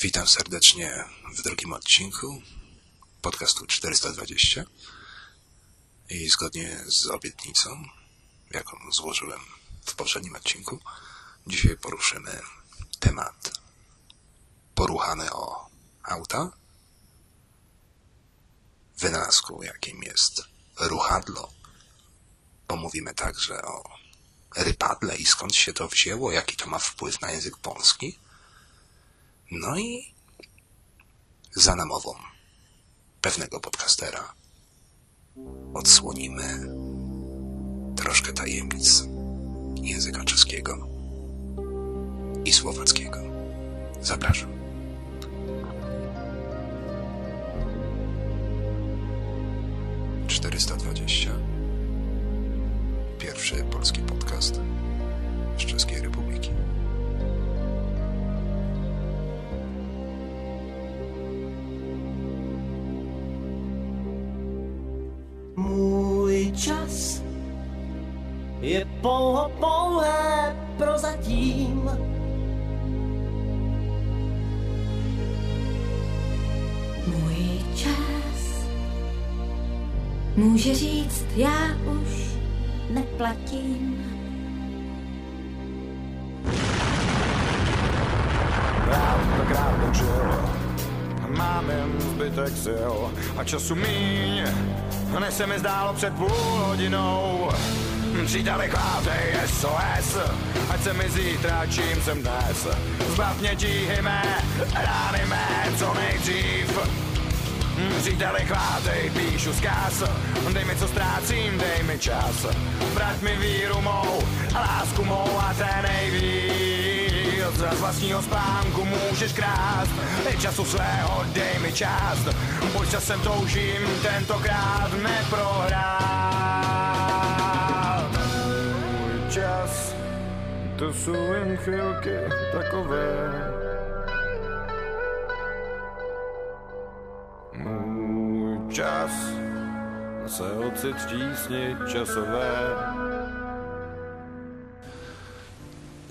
Witam serdecznie w drugim odcinku podcastu 420 i zgodnie z obietnicą, jaką złożyłem w poprzednim odcinku, dzisiaj poruszymy temat poruchany o auta, wynalazku jakim jest ruchadlo. Pomówimy także o rypadle i skąd się to wzięło, jaki to ma wpływ na język polski. No i za namową pewnego podcastera odsłonimy troszkę tajemnic języka czeskiego i słowackiego. Zapraszam. Czterysta dwadzieścia. Pierwszy polski podcast z Czeskiej Republiki. Čas je pouho pouhé prozatím. Můj čas může říct, já už neplatím. Tentokrát točil, mám jen zbytek sil a času míň, než se mi zdálo před půl hodinou. Příteli chvátej SOS, ať se mi zítra, čím jsem dnes. Zbav mě tíhy mé, rány mé, co nejdřív. Příteli chvátej, píšu zkaz Dej mi co ztrácím, dej mi čas Vrať mi víru mou lásku mou a té nejvíc Z vlastního spánku můžeš krást. I času svého dej mi část. Pojď časem toužím tentokrát neprohrát. Můj čas, to jsou jen chvilky takové. Můj čas se ocit v tísni časové.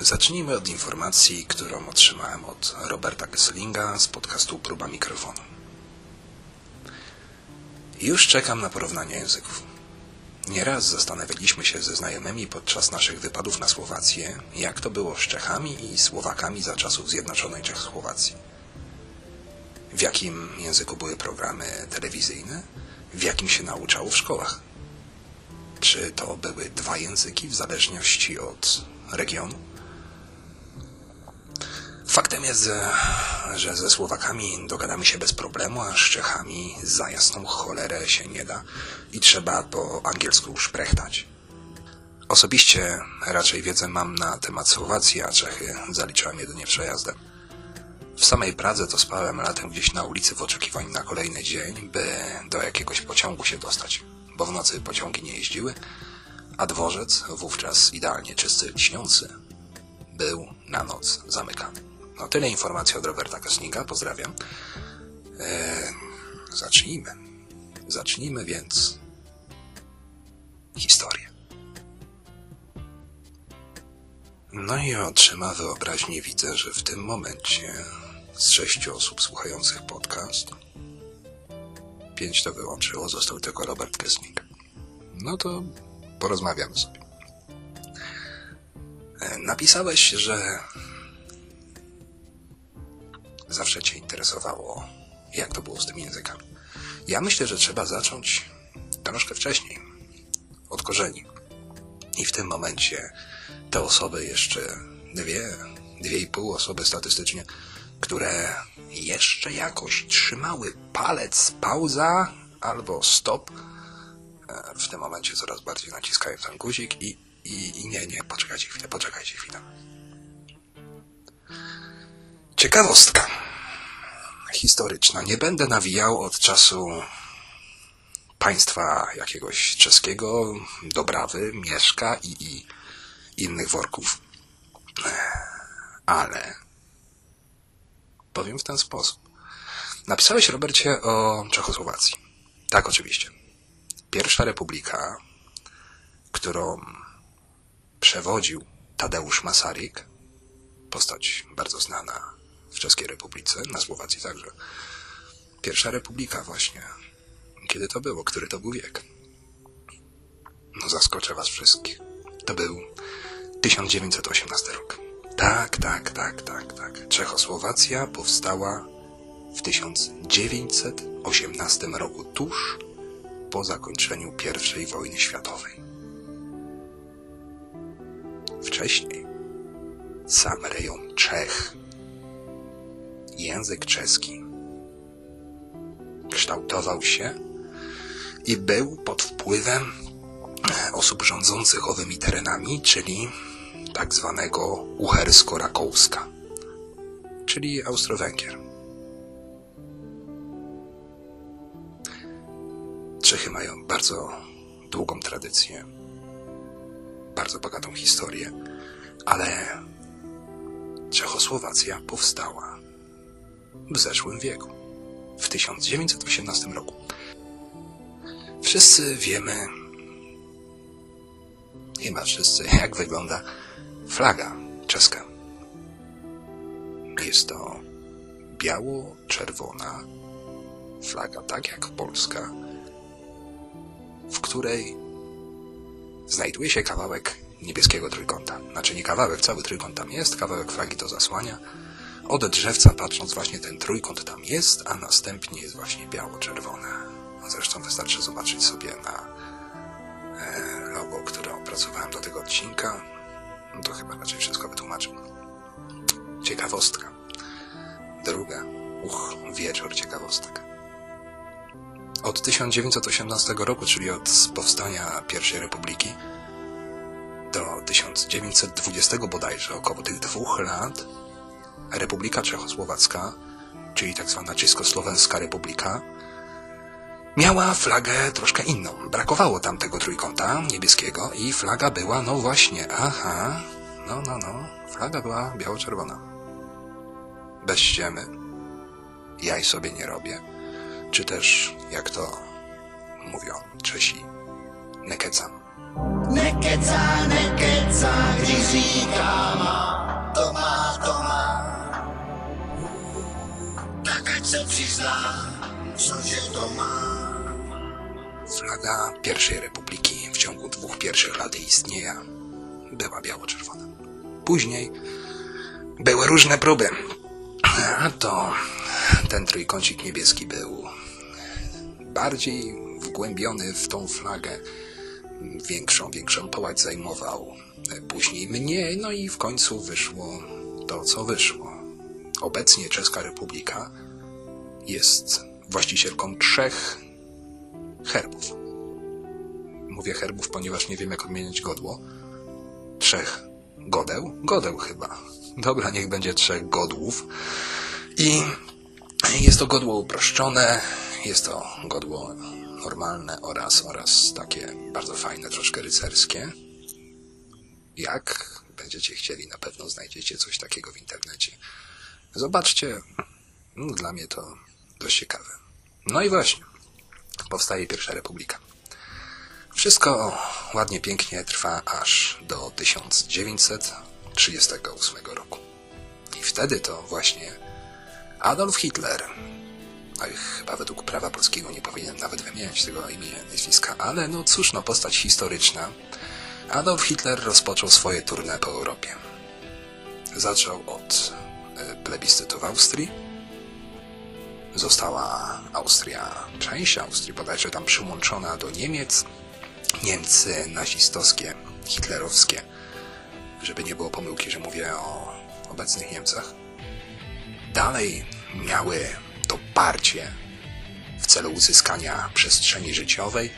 Zacznijmy od informacji, którą otrzymałem od Roberta Kesslinga z podcastu Próba Mikrofonu. Już czekam na porównanie języków. Nieraz zastanawialiśmy się ze znajomymi podczas naszych wypadów na Słowację, jak to było z Czechami i Słowakami za czasów Zjednoczonej Czechosłowacji. W jakim języku były programy telewizyjne, w jakim się nauczało w szkołach. Czy to były dwa języki w zależności od regionu? Faktem jest, że- ze Słowakami dogadamy się bez problemu, a z Czechami za jasną cholerę się nie da i trzeba po angielsku szprechtać. Osobiście raczej wiedzę mam na temat Słowacji, a Czechy zaliczyłem jedynie przejazdem. W samej Pradze to spałem latem gdzieś na ulicy w oczekiwaniu na kolejny dzień, by do jakiegoś pociągu się dostać, bo w nocy pociągi nie jeździły, a dworzec, wówczas idealnie czysty, lśniący, był na noc zamykany. No tyle informacji od Roberta Kosnika, pozdrawiam. Eee, zacznijmy. Zacznijmy więc historię. No i otrzyma wyobraźnię widzę, że w tym momencie z sześciu osób słuchających podcast pięć to wyłączyło, został tylko Robert Kesnik. No to porozmawiamy sobie. E, Napisałeś, że zawsze Cię interesowało, jak to było z tymi językami. Ja myślę, że trzeba zacząć troszkę wcześniej, od korzeni. I w tym momencie te osoby, jeszcze dwie, dwie i pół osoby statystycznie, które jeszcze jakoś trzymały palec pauza albo stop, e, w tym momencie coraz bardziej naciskają ten guzik i, i, i nie, nie, poczekajcie chwilę, poczekajcie chwilę. Ciekawostka historyczna. Nie będę nawijał od czasu państwa jakiegoś czeskiego, Dobrawy, Mieszka i, i innych worków. Ale powiem w ten sposób. Napisałeś, Robercie, o Czechosłowacji. Tak, oczywiście. Pierwsza republika, którą przewodził Tadeusz Masaryk, postać bardzo znana w Czeskiej Republice, na Słowacji także. Pierwsza republika właśnie. Kiedy to było? Który to był wiek? No zaskoczę was wszystkich. To był 1918 rok. Tak, tak, tak, tak, tak. Czechosłowacja powstała w 1918 roku, tuż po zakończeniu I wojny światowej. Wcześniej sam rejon Czech, język czeski kształtował się i był pod wpływem osób rządzących owymi terenami, czyli tak zwanego Uhersko-Rakouska, czyli Austro-Węgier. Czechy mają bardzo długą tradycję, bardzo bogatą historię, ale Czechosłowacja powstała w zeszłym wieku, w 1918 roku. Wszyscy wiemy, chyba wszyscy, jak wygląda flaga czeska. Jest to biało-czerwona flaga, tak jak polska, w której znajduje się kawałek niebieskiego trójkąta. Znaczy nie kawałek, cały trójkąt tam jest, kawałek flagi to zasłania. Od drzewca patrząc właśnie ten trójkąt tam jest, a następnie jest właśnie biało-czerwone. No zresztą wystarczy zobaczyć sobie na e, logo, które opracowałem do tego odcinka. No to chyba raczej wszystko wytłumaczył. Ciekawostka. Druga. Uch, wieczór ciekawostek. Od 1918 roku, czyli od powstania I Republiki, do 1920 bodajże, około tych dwóch lat, Republika Czechosłowacka, czyli tak zwana Czeskosłowenska Republika, miała flagę troszkę inną. Brakowało tam tego trójkąta niebieskiego i flaga była, no właśnie, aha, no, no, no, flaga była biało-czerwona. Bez ściemy. Jaj sobie nie robię. Czy też, jak to mówią Czesi, nekecam. Nekeca, nekeca, když říká má, to má, to má. Tak ať se přizná, cože to má. Flaga pierwszej republiki w ciągu dwóch pierwszych lat istnienia była biało-czerwona. Później były różne próby. A to ten trójkącik niebieski był bardziej wgłębiony w tą flagę. Większą, większą połać zajmował. Później mniej, no i w końcu wyszło to, co wyszło. Obecnie Czeska Republika jest właścicielką trzech herbów. Mówię herbów, ponieważ nie wiem, jak odmieniać godło. Trzech godeł? Godeł chyba. Dobra, niech będzie trzech godłów. I jest to godło uproszczone, jest to godło normalne oraz, oraz takie bardzo fajne, troszkę rycerskie. Jak będziecie chcieli, na pewno znajdziecie coś takiego w internecie. Zobaczcie, no, dla mnie to dość ciekawe. No i właśnie, powstaje pierwsza republika. Wszystko ładnie, pięknie trwa aż do 1938 roku. I wtedy to właśnie Adolf Hitler, no i chyba według prawa polskiego nie powinien nawet wymieniać tego imienia, nazwiska, ale no cóż, no postać historyczna. Adolf Hitler rozpoczął swoje tournée po Europie. Zaczął od e, plebiscytu w Austrii. Została Austria, część Austrii bodajże tam przyłączona do Niemiec. Niemcy nazistowskie, hitlerowskie, żeby nie było pomyłki, że mówię o obecnych Niemcach. Dalej miały to parcie w celu uzyskania przestrzeni życiowej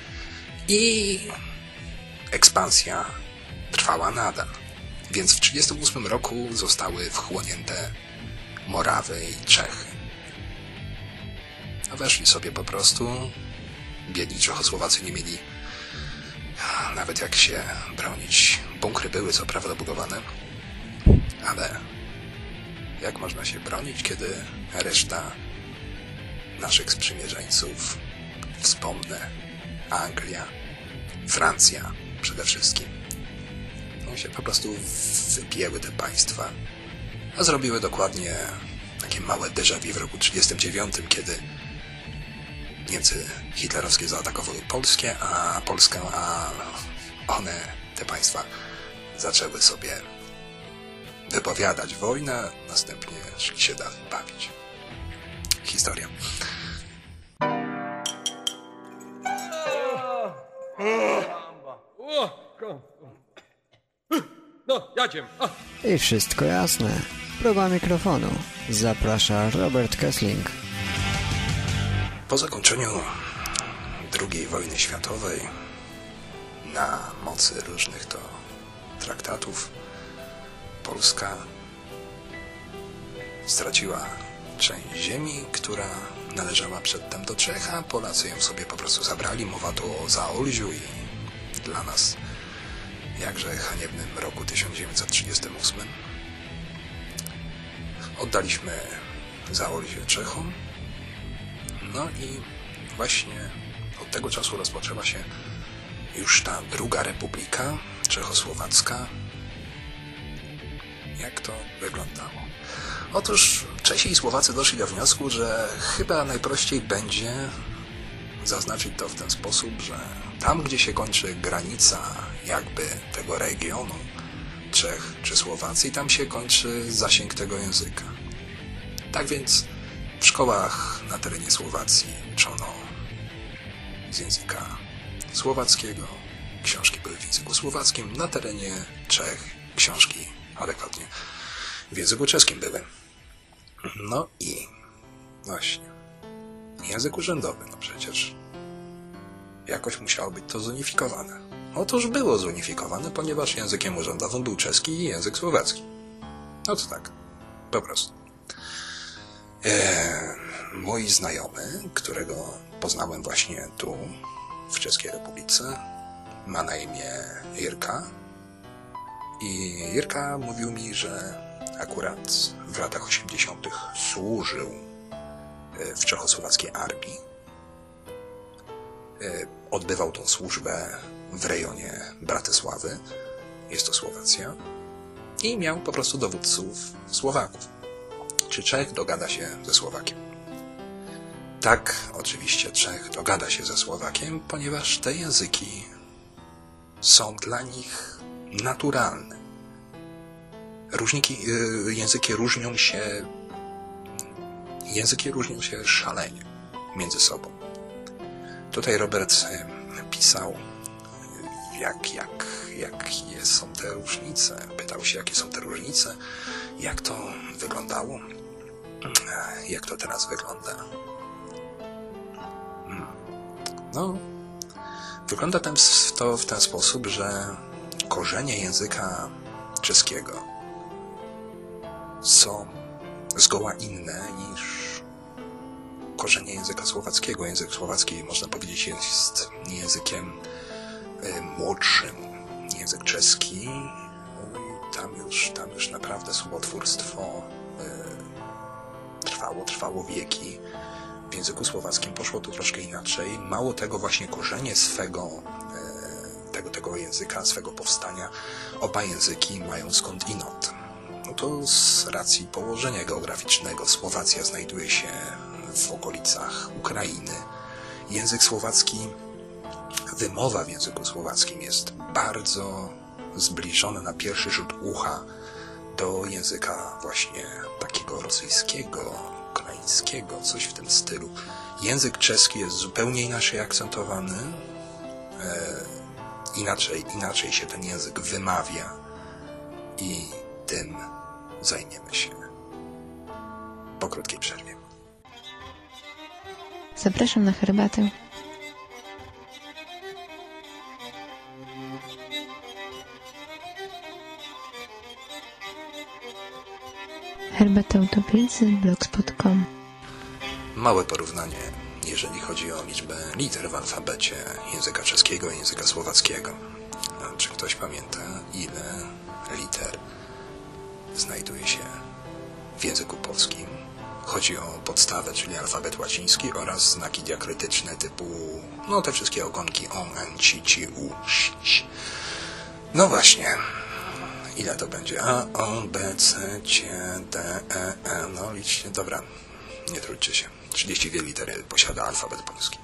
i ekspansja trwała nadal. Więc w 1938 roku zostały wchłonięte Morawy i Czechy. A weszli sobie po prostu. Biedni Czechosłowacy nie mieli nawet jak się bronić. Bunkry były co prawda budowane, ale jak można się bronić, kiedy reszta naszych sprzymierzeńców, wspomnę, Anglia, Francja przede wszystkim, no się po prostu wypięły te państwa, a zrobiły dokładnie takie małe déjà vu w roku 1939, kiedy Niemcy hitlerowskie zaatakowały Polskę, a Polskę, a one, te państwa, zaczęły sobie wypowiadać wojnę, następnie szli się dalej bawić. Historia. No, jadziem. I wszystko jasne. Próba mikrofonu. Zaprasza Robert Kessling. Po zakończeniu II wojny światowej na mocy różnych to traktatów Polska straciła część ziemi, która należała przedtem do Czech, a Polacy ją sobie po prostu zabrali. Mowa tu o Zaolziu i dla nas jakże haniebnym roku 1938 oddaliśmy Zaolzie Czechom no i właśnie od tego czasu rozpoczęła się już ta druga republika czechosłowacka. Jak to wyglądało? Otóż Czesi i Słowacy doszli do wniosku, że chyba najprościej będzie zaznaczyć to w ten sposób, że tam, gdzie się kończy granica jakby tego regionu, Czech czy Słowacji, tam się kończy zasięg tego języka. Tak więc w szkołach na terenie Słowacji uczono z języka słowackiego. Książki były w języku słowackim. Na terenie Czech książki adekwatnie w języku czeskim były. No i właśnie. Język urzędowy, no przecież jakoś musiało być to zunifikowane. Otóż było zunifikowane, ponieważ językiem urzędowym był czeski i język słowacki. No to tak, po prostu. Eee, mój znajomy, którego poznałem właśnie tu, w Czeskiej Republice, ma na imię Jirka. I Jirka mówił mi, że akurat w latach 80. służył e, w czechosłowackiej armii. E, Odbywał tą służbę w rejonie Bratysławy, jest to Słowacja, i miał po prostu dowódców Słowaków czy Czech dogada się ze Słowakiem. Tak, oczywiście Czech dogada się ze Słowakiem, ponieważ te języki są dla nich naturalne. Różniki, y, języki różnią się języki różnią się szalenie między sobą. Tutaj Robert e, pisał, jak, jak, jakie są te różnice. Pytał się, jakie są te różnice, jak to wyglądało, jak to teraz wygląda. Hmm. No, wygląda to w ten sposób, że korzenie języka czeskiego są zgoła inne niż korzenie języka słowackiego. Język słowacki, można powiedzieć, jest językiem y, młodszym. Język czeski, oj, tam już, tam już naprawdę słowotwórstwo trwało, trwało wieki. W języku słowackim poszło to troszkę inaczej. Mało tego, właśnie korzenie swego, y, tego, tego języka, swego powstania, oba języki mają skądinąd. No to z racji położenia geograficznego Słowacja znajduje się w okolicach Ukrainy. Język słowacki, wymowa w języku słowackim jest bardzo zbliżona na pierwszy rzut ucha do języka właśnie takiego rosyjskiego, ukraińskiego, coś w tym stylu. Język czeski jest zupełnie inaczej akcentowany, e, inaczej, inaczej się ten język wymawia i tym zajmiemy się po krótkiej przerwie. Zapraszam na herbatę. Herbatę blogspot.com Małe porównanie, jeżeli chodzi o liczbę liter w alfabecie języka czeskiego i języka słowackiego. Czy ktoś pamięta, ile liter znajduje się w języku polskim? Chodzi o podstawę, czyli alfabet łaciński oraz znaki diakrytyczne typu, no te wszystkie ogonki on, n, ci, ci, u, ś, ś. No właśnie, ile to będzie? A, O, B, C, C, D, E, E. No liczcie, dobra, nie trudźcie się. 32 litery posiada alfabet polski.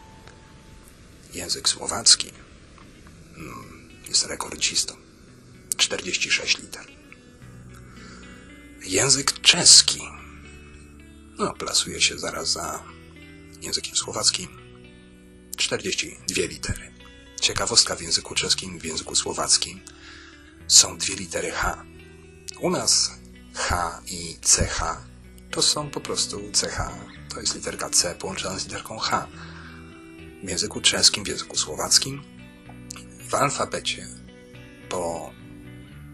Język słowacki mm, jest rekordzistą. 46 liter. Język czeski no, plasuje się zaraz za językiem słowackim. 42 litery. Ciekawostka w języku czeskim, w języku słowackim są dwie litery H. U nas H i CH to są po prostu CH. To jest literka C połączona z literką H. W języku czeskim, w języku słowackim w alfabecie po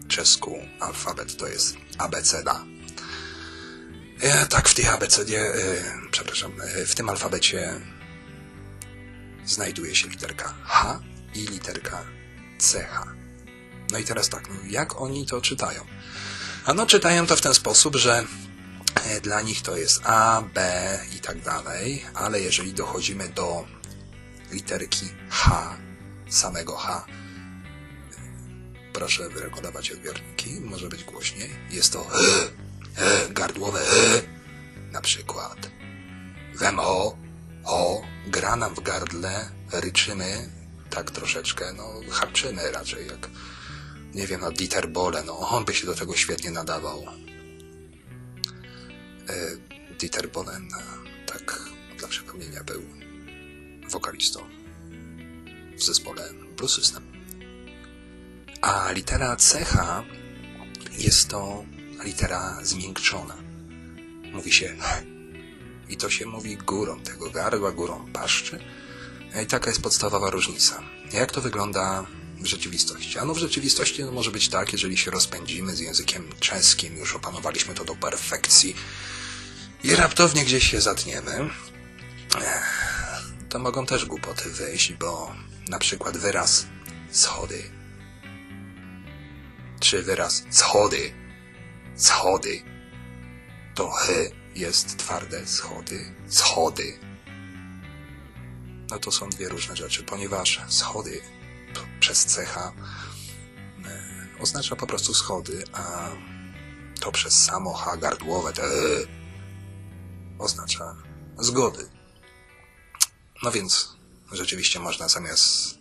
czesku alfabet to jest abeceda. E, tak, w tej abecedzie, e, przepraszam, e, w tym alfabecie znajduje się literka H i literka CH. No i teraz tak, jak oni to czytają? Ano czytają to w ten sposób, że e, dla nich to jest A, B i tak dalej, ale jeżeli dochodzimy do literki H, samego H, proszę wyregulować odbiorniki, może być głośniej, jest to e, e, gardłowe e, na przykład. Wemo, o, gra nam w gardle, ryczymy, tak troszeczkę, no, harczymy raczej, jak, nie wiem, no, Dieter Bohle, no, on by się do tego świetnie nadawał. E, Dieter Bohlen, e, tak, dla przypomnienia, był wokalistą w zespole Blue System. A litera CH jest to litera zmiękczona. Mówi się i to się mówi górą tego gardła, górą paszczy. I taka jest podstawowa różnica. Jak to wygląda w rzeczywistości? Ano w rzeczywistości no, może być tak, jeżeli się rozpędzimy z językiem czeskim, już opanowaliśmy to do perfekcji i raptownie gdzieś się zatniemy, to mogą też głupoty wyjść, bo na przykład wyraz schody czy wyraz schody, schody, to ch jest twarde schody, schody. No to są dwie różne rzeczy, ponieważ schody przez cecha e, oznacza po prostu schody, a to przez samo H gardłowe te e, oznacza zgody. No więc rzeczywiście można zamiast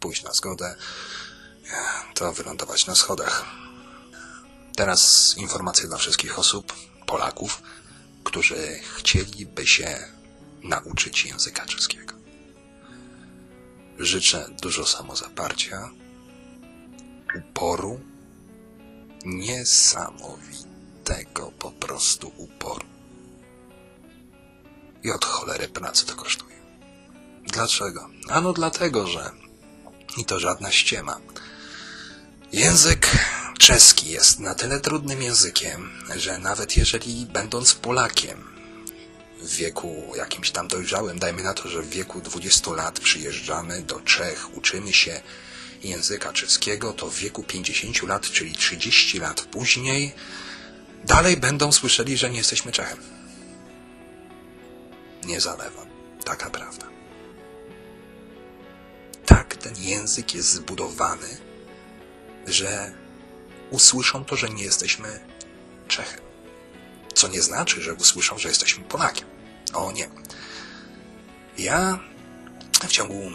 pójść na zgodę, to wylądować na schodach. Teraz informacja dla wszystkich osób, Polaków, którzy chcieliby się nauczyć języka czeskiego. Życzę dużo samozaparcia, uporu, niesamowitego po prostu uporu. I od cholery pracy to kosztuje. Dlaczego? Ano dlatego, że i to żadna ściema. Język czeski jest na tyle trudnym językiem, że nawet jeżeli będąc Polakiem w wieku jakimś tam dojrzałym, dajmy na to, że w wieku 20 lat przyjeżdżamy do Czech, uczymy się języka czeskiego, to w wieku 50 lat, czyli 30 lat później, dalej będą słyszeli, że nie jesteśmy Czechem. Nie zalewam. Taka prawda. Tak ten język jest zbudowany, że usłyszą to, że nie jesteśmy Czechem. Co nie znaczy, że usłyszą, że jesteśmy Polakiem. O nie. Ja w ciągu e,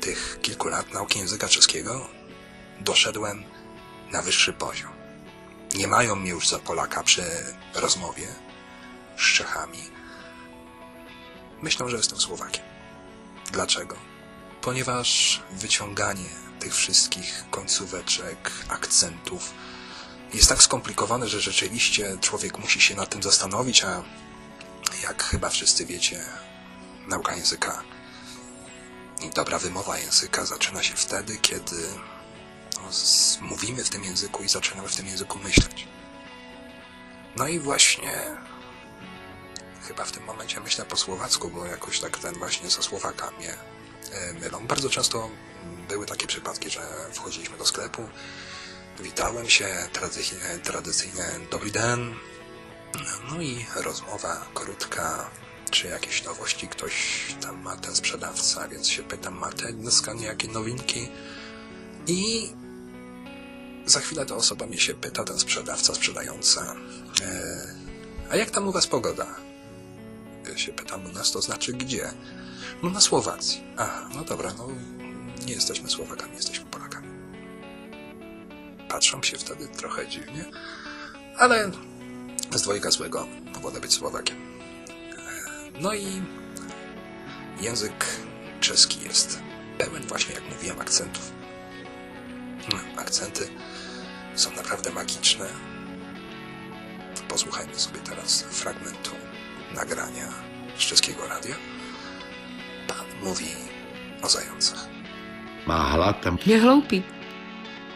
tych kilku lat nauki języka czeskiego doszedłem na wyższy poziom. Nie mają mnie już za Polaka przy rozmowie z Czechami. Myślą, że jestem Słowakiem. Dlaczego? Ponieważ wyciąganie tych wszystkich końcóweczek, akcentów jest tak skomplikowane, że rzeczywiście człowiek musi się nad tym zastanowić, a jak chyba wszyscy wiecie, nauka języka i dobra wymowa języka zaczyna się wtedy, kiedy no, mówimy w tym języku i zaczynamy w tym języku myśleć. No i właśnie chyba w tym momencie myślę po słowacku, bo jakoś tak ten właśnie ze Słowaka mnie e, mylą. Bardzo często były takie przypadki, że wchodziliśmy do sklepu, witałem się, tradycyjnie, tradycyjnie dobry den, no i rozmowa krótka, czy jakieś nowości ktoś tam ma, ten sprzedawca, więc się pytam, ma te dneska jakie nowinki? I za chwilę ta osoba mnie się pyta, ten sprzedawca, sprzedająca, e, a jak tam u was pogoda? Ja się pytam, u nas to znaczy gdzie? No na Słowacji. Aha, no dobra, no nie jesteśmy Słowakami, jesteśmy. Patrzą się wtedy trochę dziwnie, ale z dwojga złego wolę być Słowakiem. No i język czeski jest pełen właśnie, jak mówiłem, akcentów. Akcenty są naprawdę magiczne. Posłuchajmy sobie teraz fragmentu nagrania z czeskiego radia. Pan mówi o zającach. Má hlad a Je hloupý.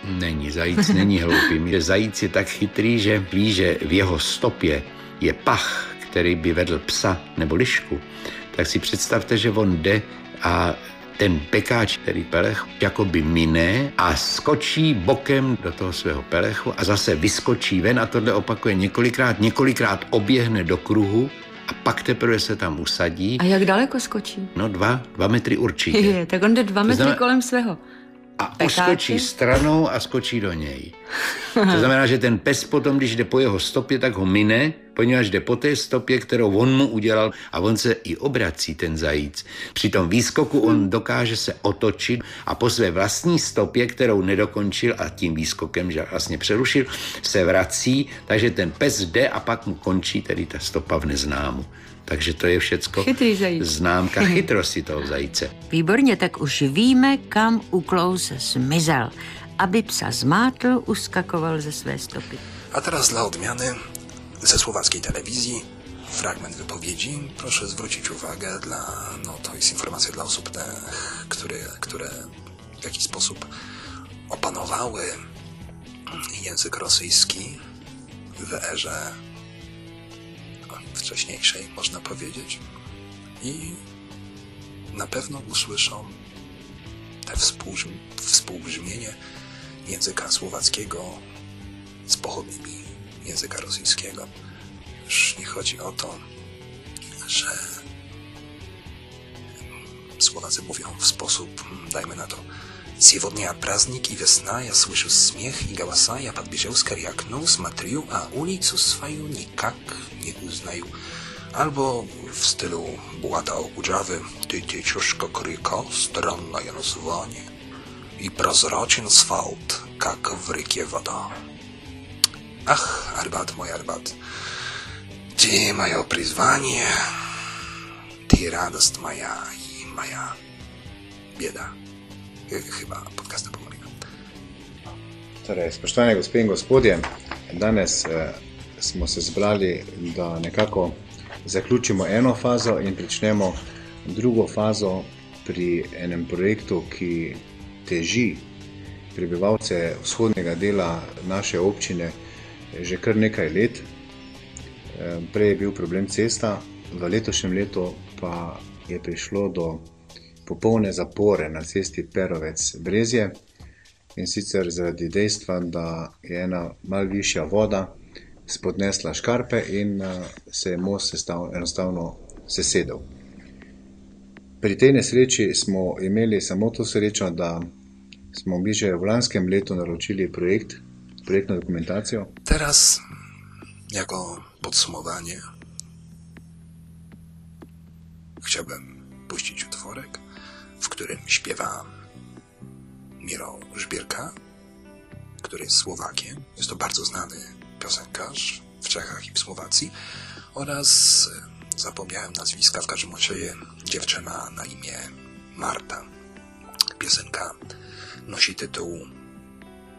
Není. Zajíc není hloupý. Že Zajíc je tak chytrý, že ví, že v jeho stopě je pach, který by vedl psa nebo lišku. Tak si představte, že on jde a ten pekáč, který pelech, jakoby mine a skočí bokem do toho svého pelechu a zase vyskočí ven a tohle opakuje několikrát, několikrát oběhne do kruhu a pak teprve se tam usadí. A jak daleko skočí? No dva, dva metry určitě. Je, tak on jde dva metry znamená- kolem svého. A uskočí stranou a skočí do něj. To znamená, že ten pes potom, když jde po jeho stopě, tak ho mine, poněvadž jde po té stopě, kterou on mu udělal a on se i obrací, ten zajíc. Při tom výskoku on dokáže se otočit a po své vlastní stopě, kterou nedokončil a tím výskokem, že vlastně přerušil, se vrací, takže ten pes jde a pak mu končí tedy ta stopa v neznámu. Takže to je všecko Chytrý zajíc. známka chytrosti toho zajíce. Výborně, tak už víme, kam uklous zmizel. Aby psa zmátl, uskakoval ze své stopy. A teraz dla odmiany ze słowackiej telewizji fragment wypowiedzi. Proszę zwrócić uwagę, dla, no to jest informacja dla osób, te, które, które w jakiś sposób opanowały język rosyjski w erze wcześniejszej, można powiedzieć. I na pewno usłyszą te współbrzmi, współbrzmienie języka słowackiego z pochodnymi języka rosyjskiego. Już nie chodzi o to, że Słowacy mówią w sposób, dajmy na to, Сегодня праздник и весна, я слышу смех и голоса, я подбежал скорее к окну, смотрю, а улицу свою никак не узнаю. Albo w stylu Bułata Okudżawy, ty cieciuszko kryka, странное название, и прозрачен асфальт, как в реке вода. Ach, Arbat, mój Arbat, ty moje przyzwanie, ty radość moja i moja bieda. Chyba podcasta pomogli. Torej, spoštovane gospe in gospodje, danes eh, smo se zbrali, da nekako zaključimo eno fazo in pričnemo drugo fazo pri enem projektu, ki teži prebivalce vzhodnega dela naše občine že kar nekaj let. Eh, Prej je bil problem cesta, v letošnjem letu pa je prišlo do popolne zapore na cesti Perovec-Brezje in sicer zaradi dejstva, da je ena mal višja voda spodnesla škarpe in eh, se je most sestav, enostavno sesedel. Pri tej nesreči smo imeli samo to srečo, da smo mi že v lanskem letu naročili projekt, projektno dokumentacijo. Teraz, jako podsumowanie, chciałbym puścić utworek, w którym śpiewa Miro Żbierka, który jest Słowakiem. Jest to bardzo znany piosenkarz w Czechach i w Słowacji. Oraz e, zapomniałem nazwiska, w każdym razie dziewczyna na imię Marta. Piosenka nosi tytuł,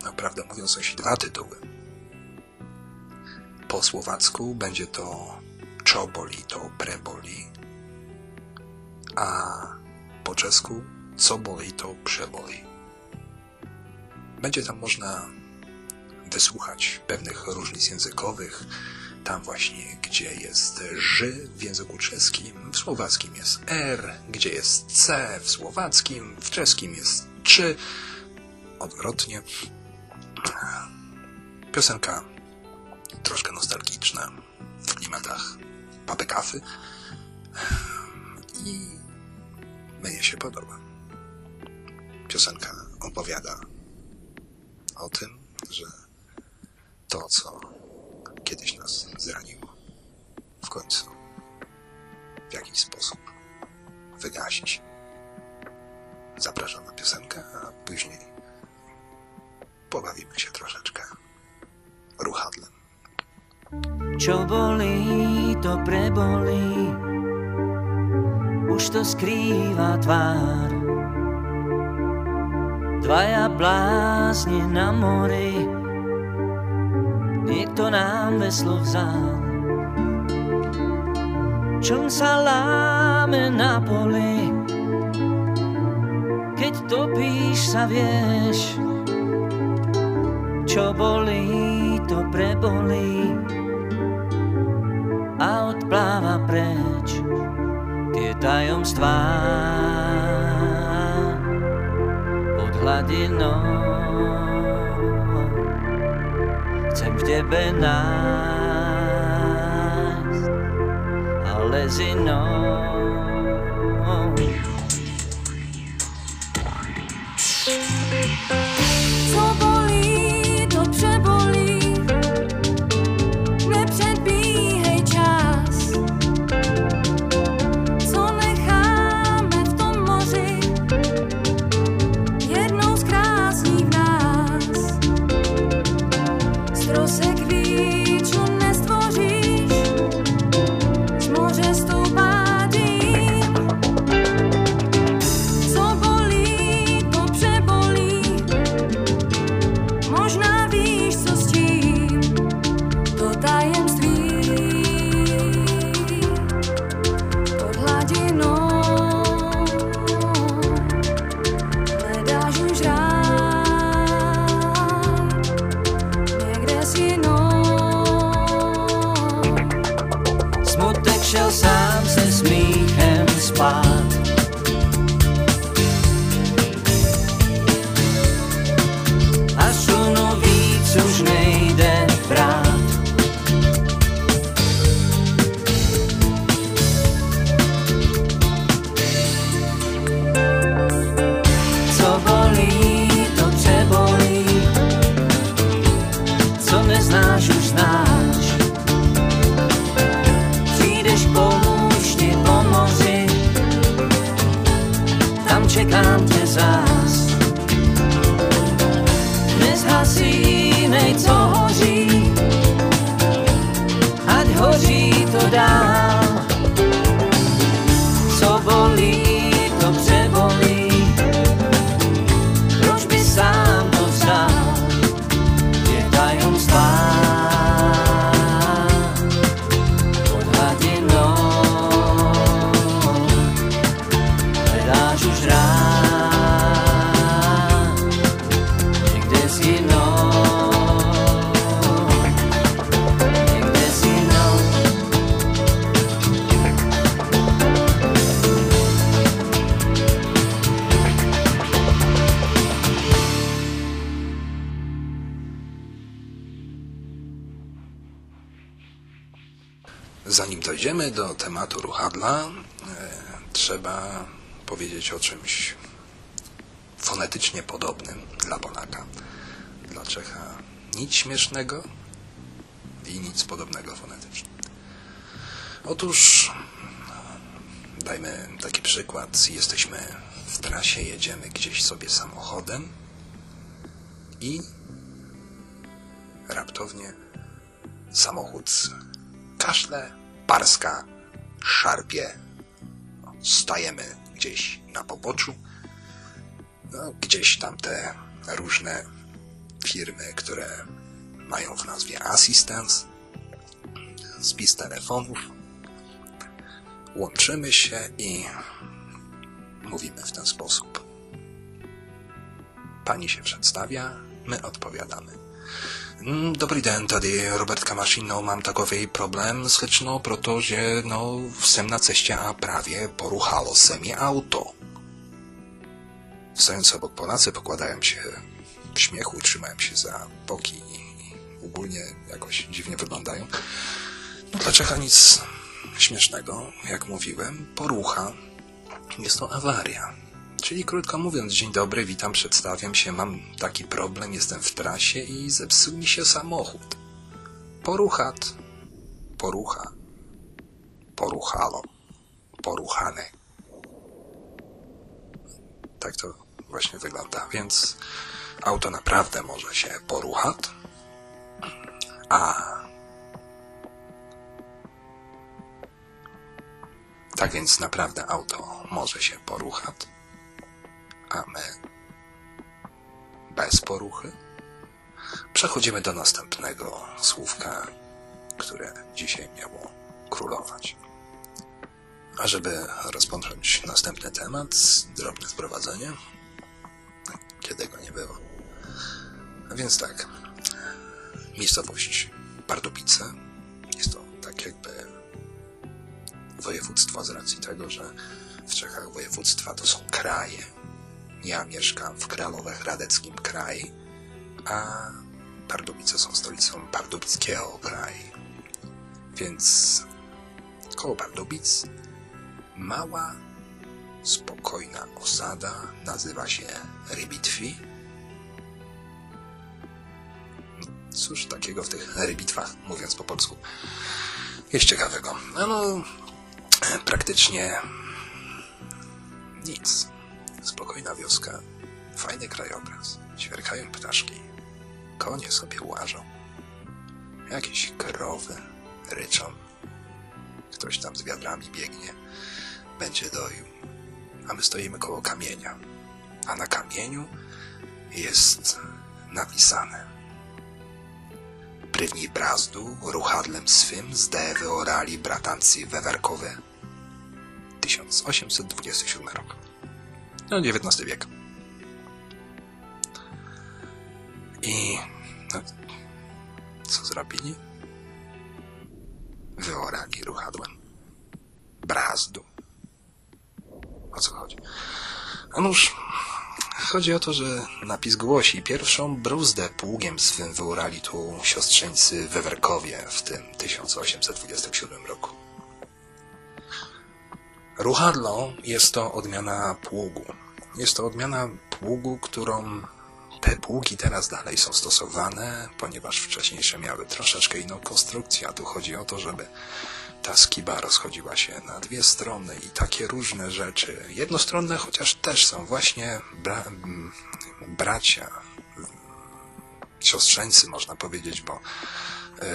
naprawdę mówiąc, nosi dwa tytuły. Po słowacku będzie to czoboli, to preboli, a po czesku co boli, to przeboli. Będzie tam można wysłuchać pewnych różnic językowych, tam właśnie, gdzie jest ży w języku czeskim, w słowackim jest r, gdzie jest c w słowackim, w czeskim jest czy, odwrotnie. Piosenka troszkę nostalgiczna w klimatach papy kafy i mnie się podoba. Piosenka opowiada o tym, że to, co kiedyś nas zraniło, w końcu w jakiś sposób wygasi. Zapraszam na piosenkę, a później pobawimy się troszeczkę ruchadlem. Čo bolí, to prebolí, skrýva tvár. Dvaja blázni na mori, niekto nám veslo vzal. Čln sa láme na poli, keď topíš sa vieš, čo bolí, to prebolí a odpláva preč tajomstvá pod hladinou. Chcem v tebe nájsť, ale s trouxe que śmiesznego i nic podobnego fonetycznie. Otóż, dajmy taki przykład, jesteśmy w trasie, jedziemy gdzieś sobie samochodem i raptownie samochód kaszle, parska, szarpie. Stajemy gdzieś na poboczu. No, gdzieś tam te różne firmy, które mają w nazwie Assistance, spis telefonów. Łączymy się i mówimy w ten sposób. Pani się przedstawia, my odpowiadamy. Mm, dobry den, tady Robert Kamašin, no mám takový problém slečno, protože no jsem na cestě a prawie poruchalo se mi auto. Stojąc obok Polacy pokładałem się w śmiechu i trzymają się za boki ogólnie jakoś dziwnie wyglądają. No, dla Czecha nic śmiesznego, jak mówiłem. Porucha jest to awaria. Czyli krótko mówiąc, dzień dobry, witam, przedstawiam się, mam taki problem, jestem w trasie i zepsuł mi się samochód. Poruchat, porucha, poruchalo, poruchane. Tak to właśnie wygląda, więc auto naprawdę może się poruchat, a tak więc naprawdę auto może się poruchać, a my bez poruchy. Przechodzimy do następnego słówka, które dzisiaj miało królować. A żeby rozpocząć następny temat, drobne sprowadzenie, kiedy go nie było. A więc tak, miejscowość Pardubice jest to tak jakby województwo z racji tego, że w Czechach województwa to są kraje. Ja mieszkam w Kralowych-Radeckim kraju, a Pardubice są stolicą Pardubickiego kraju. Więc koło Pardubic mała, spokojna osada nazywa się Rybitwi. Cóż takiego w tych rybitwach, mówiąc po polsku, jest ciekawego? No, praktycznie nic. Spokojna wioska, fajny krajobraz, ćwierkają ptaszki, konie sobie łażą, jakieś krowy ryczą, ktoś tam z wiadrami biegnie, będzie doił, a my stoimy koło kamienia, a na kamieniu jest napisane Prywni brazdu ruchadlem swym zde wyorali bratancy wewerkowe 1827 rok. No, XIX wiek. I no, co zrobili? Wyorali ruchadłem. Brazdu. O co chodzi? A nuż, chodzi o to, że napis głosi pierwszą bruzdę pługiem swym wyorali tu siostrzeńcy Wewerkowie w tym 1827 roku. Ruchadlo jest to odmiana pługu. Jest to odmiana pługu, którą te pługi teraz dalej są stosowane, ponieważ wcześniejsze miały troszeczkę inną konstrukcję, a tu chodzi o to, żeby ta skiba rozchodziła się na dwie strony i takie różne rzeczy. Jednostronne, chociaż też są właśnie bra bracia, siostrzeńcy można powiedzieć, bo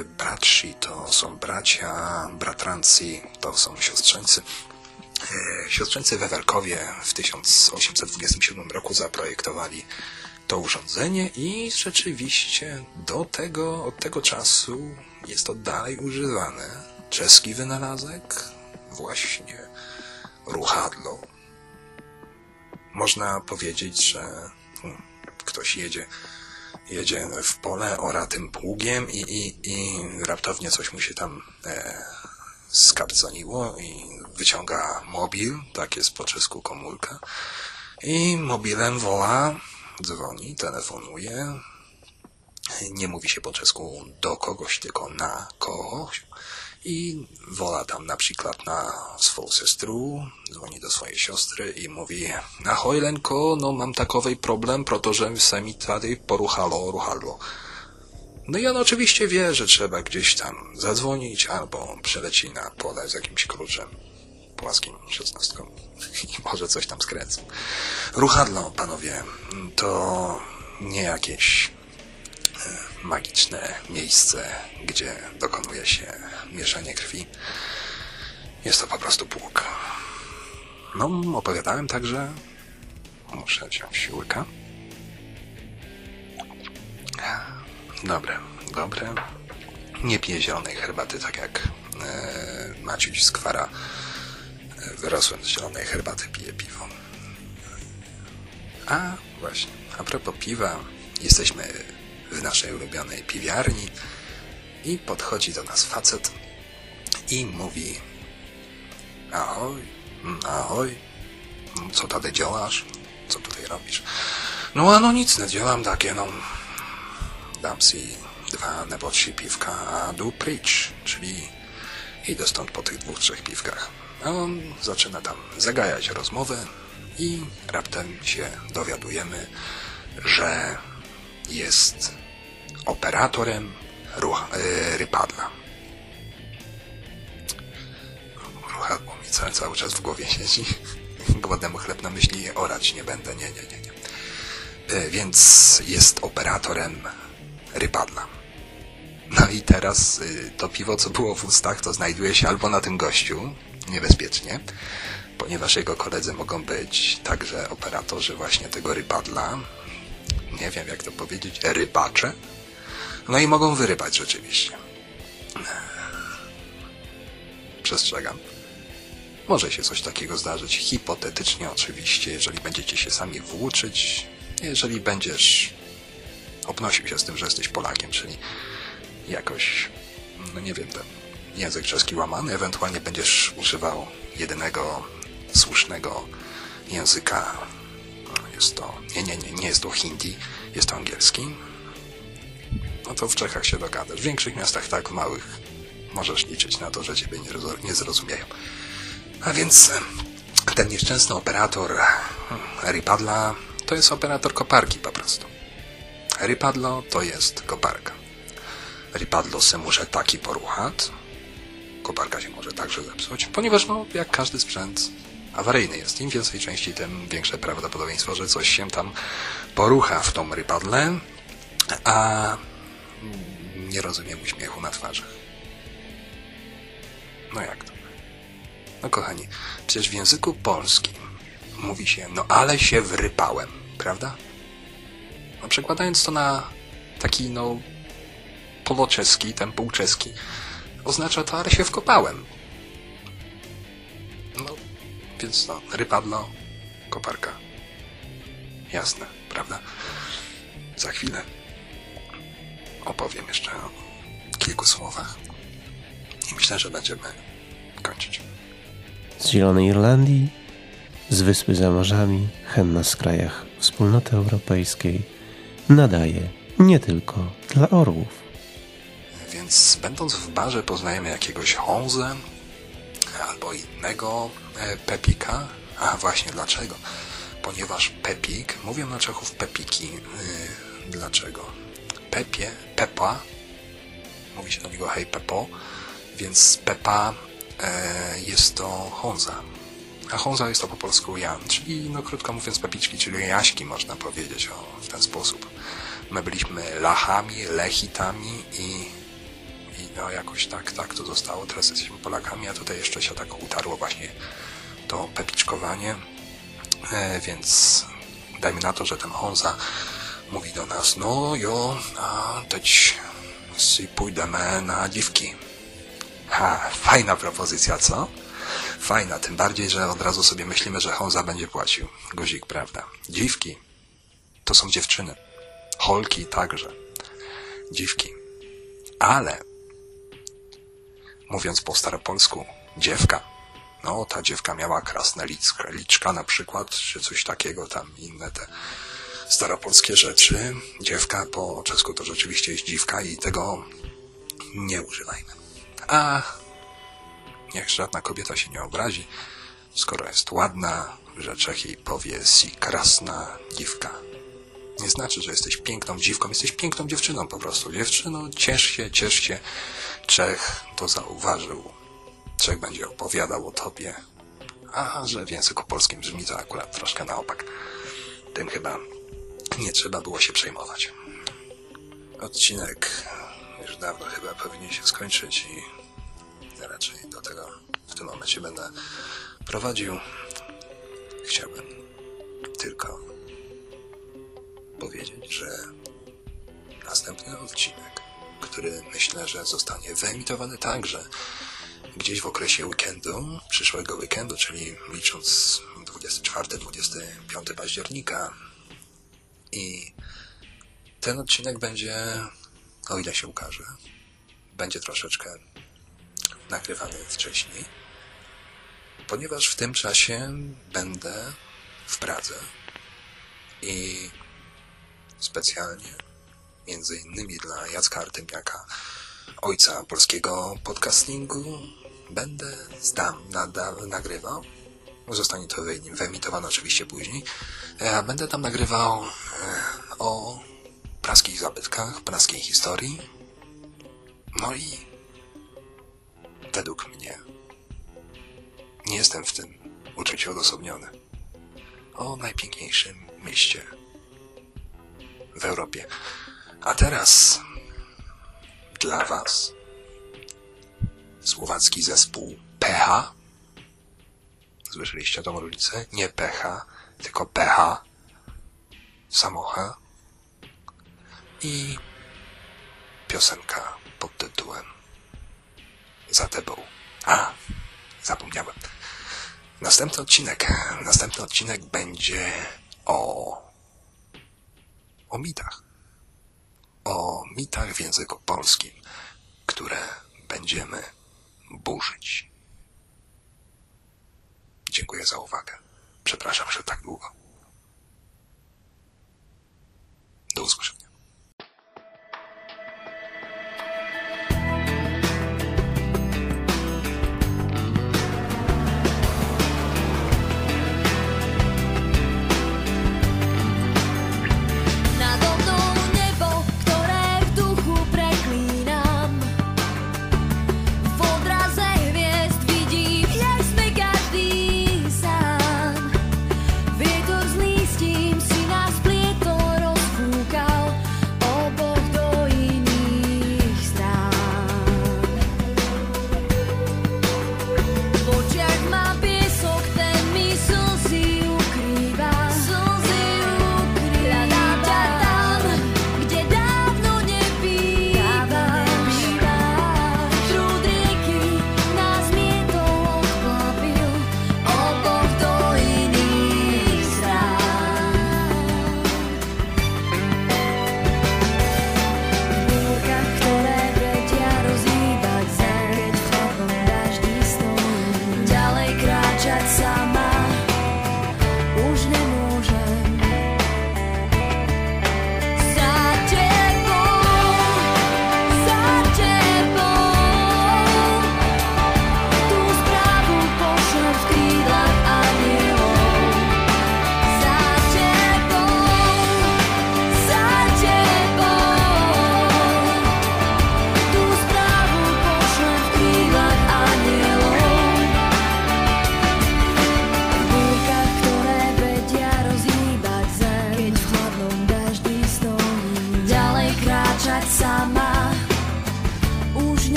y, bratsi to są bracia, bratranci to są siostrzeńcy. Y, siostrzeńcy Wewerkowie w 1827 roku zaprojektowali to urządzenie i rzeczywiście do tego, od tego czasu jest to dalej używane. Czeski wynalazek, właśnie. Ruchadło. Można powiedzieć, że hmm, ktoś jedzie, jedzie w pole, ora tym pługiem i, i, i raptownie coś mu się tam e, skapconiło i wyciąga mobil, tak jest po czesku komórka, i mobilem woła, dzwoni, telefonuje, nie mówi się po czesku do kogoś, tylko na kogoś i woła tam na przykład na swą sestru, dzwoni do swojej siostry i mówi ahoj Lenko, no mam takowy problem, protože se mi tady poruchalo, ruchadło. No i on oczywiście wie, że trzeba gdzieś tam zadzwonić albo przeleci na pole z jakimś kluczem płaskim szesnastką i może coś tam skręcą. Ruchadło, panowie, to nie jakieś magiczne miejsce, gdzie dokonuje się mieszanie krwi. Jest to po prostu pług. No, opowiadałem także, muszę wziąć łyka. Dobre, dobre. Nie piję zielonej herbaty, tak jak e, Maciuś z Kwara. E, wyrosłem z zielonej herbaty, piję piwo. A, właśnie, a propos piwa, jesteśmy w naszej ulubionej piwiarni i podchodzi do nas facet i mówi ahoj, ahoj, co tady działasz? Co tutaj robisz? No, a no nic, nie działam takie, no. Dam si dwa nebo trzy piwka, a du pryč, czyli idę stąd po tych dwóch, trzech piwkach. A on zaczyna tam zagajać rozmowę, I raptem się dowiadujemy, że jest operatorem ruch, yy, rypadla. Ruchadło mi cały, cały czas w głowie siedzi. Głodnemu chleb na myśli orać nie będę, nie, nie, nie, nie. Yy, więc jest operatorem rypadla. No i teraz y, to piwo, co było w ustach, to znajduje się albo na tym gościu, niebezpiecznie, ponieważ jego koledzy mogą być także operatorzy właśnie tego rypadla. Nie wiem, jak to powiedzieć, rybacze. No i mogą wyrybać rzeczywiście. Przestrzegam. Może się coś takiego zdarzyć, hipotetycznie oczywiście, jeżeli będziecie się sami włóczyć, jeżeli będziesz obnosił się z tym, że jesteś Polakiem, czyli jakoś, no nie wiem, ten język czeski łamany, ewentualnie będziesz używał jedynego słusznego języka. Jest to, nie, nie, nie, nie jest to hindi, jest to angielski. No to w Czechach się dogadasz. W większych miastach tak, w małych możesz liczyć na to, że ciebie nie, nie zrozumieją. A więc ten nieszczęsny operator Ripadla to jest operator koparki po prostu. Rypadlo to jest koparka. Rypadlo se może taki poruchat. Koparka się może także zepsuć, ponieważ no, jak każdy sprzęt awaryjny jest. Im więcej części, tym większe prawdopodobieństwo, że coś się tam porucha w tą rypadle, a nie rozumiem uśmiechu na twarzach. No jak to? No kochani, przecież w języku polskim mówi się, no ale się wrypałem, prawda? No, przekładając to na taki, no, poloczeski, ten półczeski, oznacza to, ale się wkopałem. No, więc no, rypadlo, koparka. Jasne, prawda? Za chwilę opowiem jeszcze o kilku słowach i myślę, że będziemy kończyć. Z Zielonej Irlandii, z Wyspy za morzami, henna z krajach Wspólnoty Europejskiej nadaje nie tylko dla orłów. Więc będąc w barze poznajemy jakiegoś Honzę albo innego e, Pepika. A właśnie dlaczego? Ponieważ Pepik, mówią na Czechów Pepiki. Yy, dlaczego? Pepie, Pepa, mówi się do niego hej Pepo, więc Pepa e, jest to Honza. A Honza jest to po polsku Jan, czyli no krótko mówiąc Pepiczki, czyli Jaśki można powiedzieć o, w ten sposób. My byliśmy Lachami, Lechitami i, no jakoś tak, tak to zostało. Teraz jesteśmy Polakami, a tutaj jeszcze się tak utarło właśnie to pepiczkowanie. E, więc dajmy na to, że ten Honza mówi do nas, no jo, a teď si pójdziemy na dziwki. Ha, fajna propozycja, co? Fajna, tym bardziej, że od razu sobie myślimy, że Honza będzie płacił. Guzik, prawda? Dziwki to są dziewczyny. Holki także. Dziwki. Ale mówiąc po staropolsku, dziewka. No, ta dziewka miała krasne liczka, liczka na przykład, czy coś takiego, tam inne te staropolskie rzeczy. Dziewka po czesku to rzeczywiście jest dziwka i tego nie używajmy. A niech żadna kobieta się nie obrazi, skoro jest ładna, że Czech jej powie si krasna dziwka. Nie znaczy, że jesteś piękną dziwką, jesteś piękną dziewczyną po prostu. Dziewczyno, ciesz się, ciesz się. Czech to zauważył. Czech będzie opowiadał o tobie. A, że w języku polskim brzmi to akurat troszkę na opak. Tym chyba nie trzeba było się przejmować. Odcinek już dawno chyba powinien się skończyć i raczej do tego w tym momencie będę prowadził. Chciałbym tylko powiedzieć, że następny odcinek, który myślę, że zostanie wyemitowany także gdzieś w okresie weekendu, przyszłego weekendu, czyli licząc 24-25 października. I ten odcinek będzie, o ile się ukaże, będzie troszeczkę nagrywany wcześniej, ponieważ w tym czasie będę w Pradze i specjalnie, między innymi dla Jacka Artymiaka, ojca polskiego podcastingu, będę nada, nagrywał Zostanie to wyemitowane oczywiście później. E, będę tam nagrywał e, o praskich zabytkach, praskiej historii. No i według mnie nie jestem w tym uczuciu odosobniony. O najpiękniejszym mieście w Europie. A teraz dla Was słowacki zespół PH Słyszeliście tą różnicę? Nie pH tylko pecha. Samocha. I piosenka pod tytułem Za tebą. A, zapomniałem. Następny odcinek. Następny odcinek będzie o. o mitach. O mitach w języku polskim, które będziemy burzyć. Dziękuję za uwagę. Przepraszam, że tak długo. Do usłyszenia.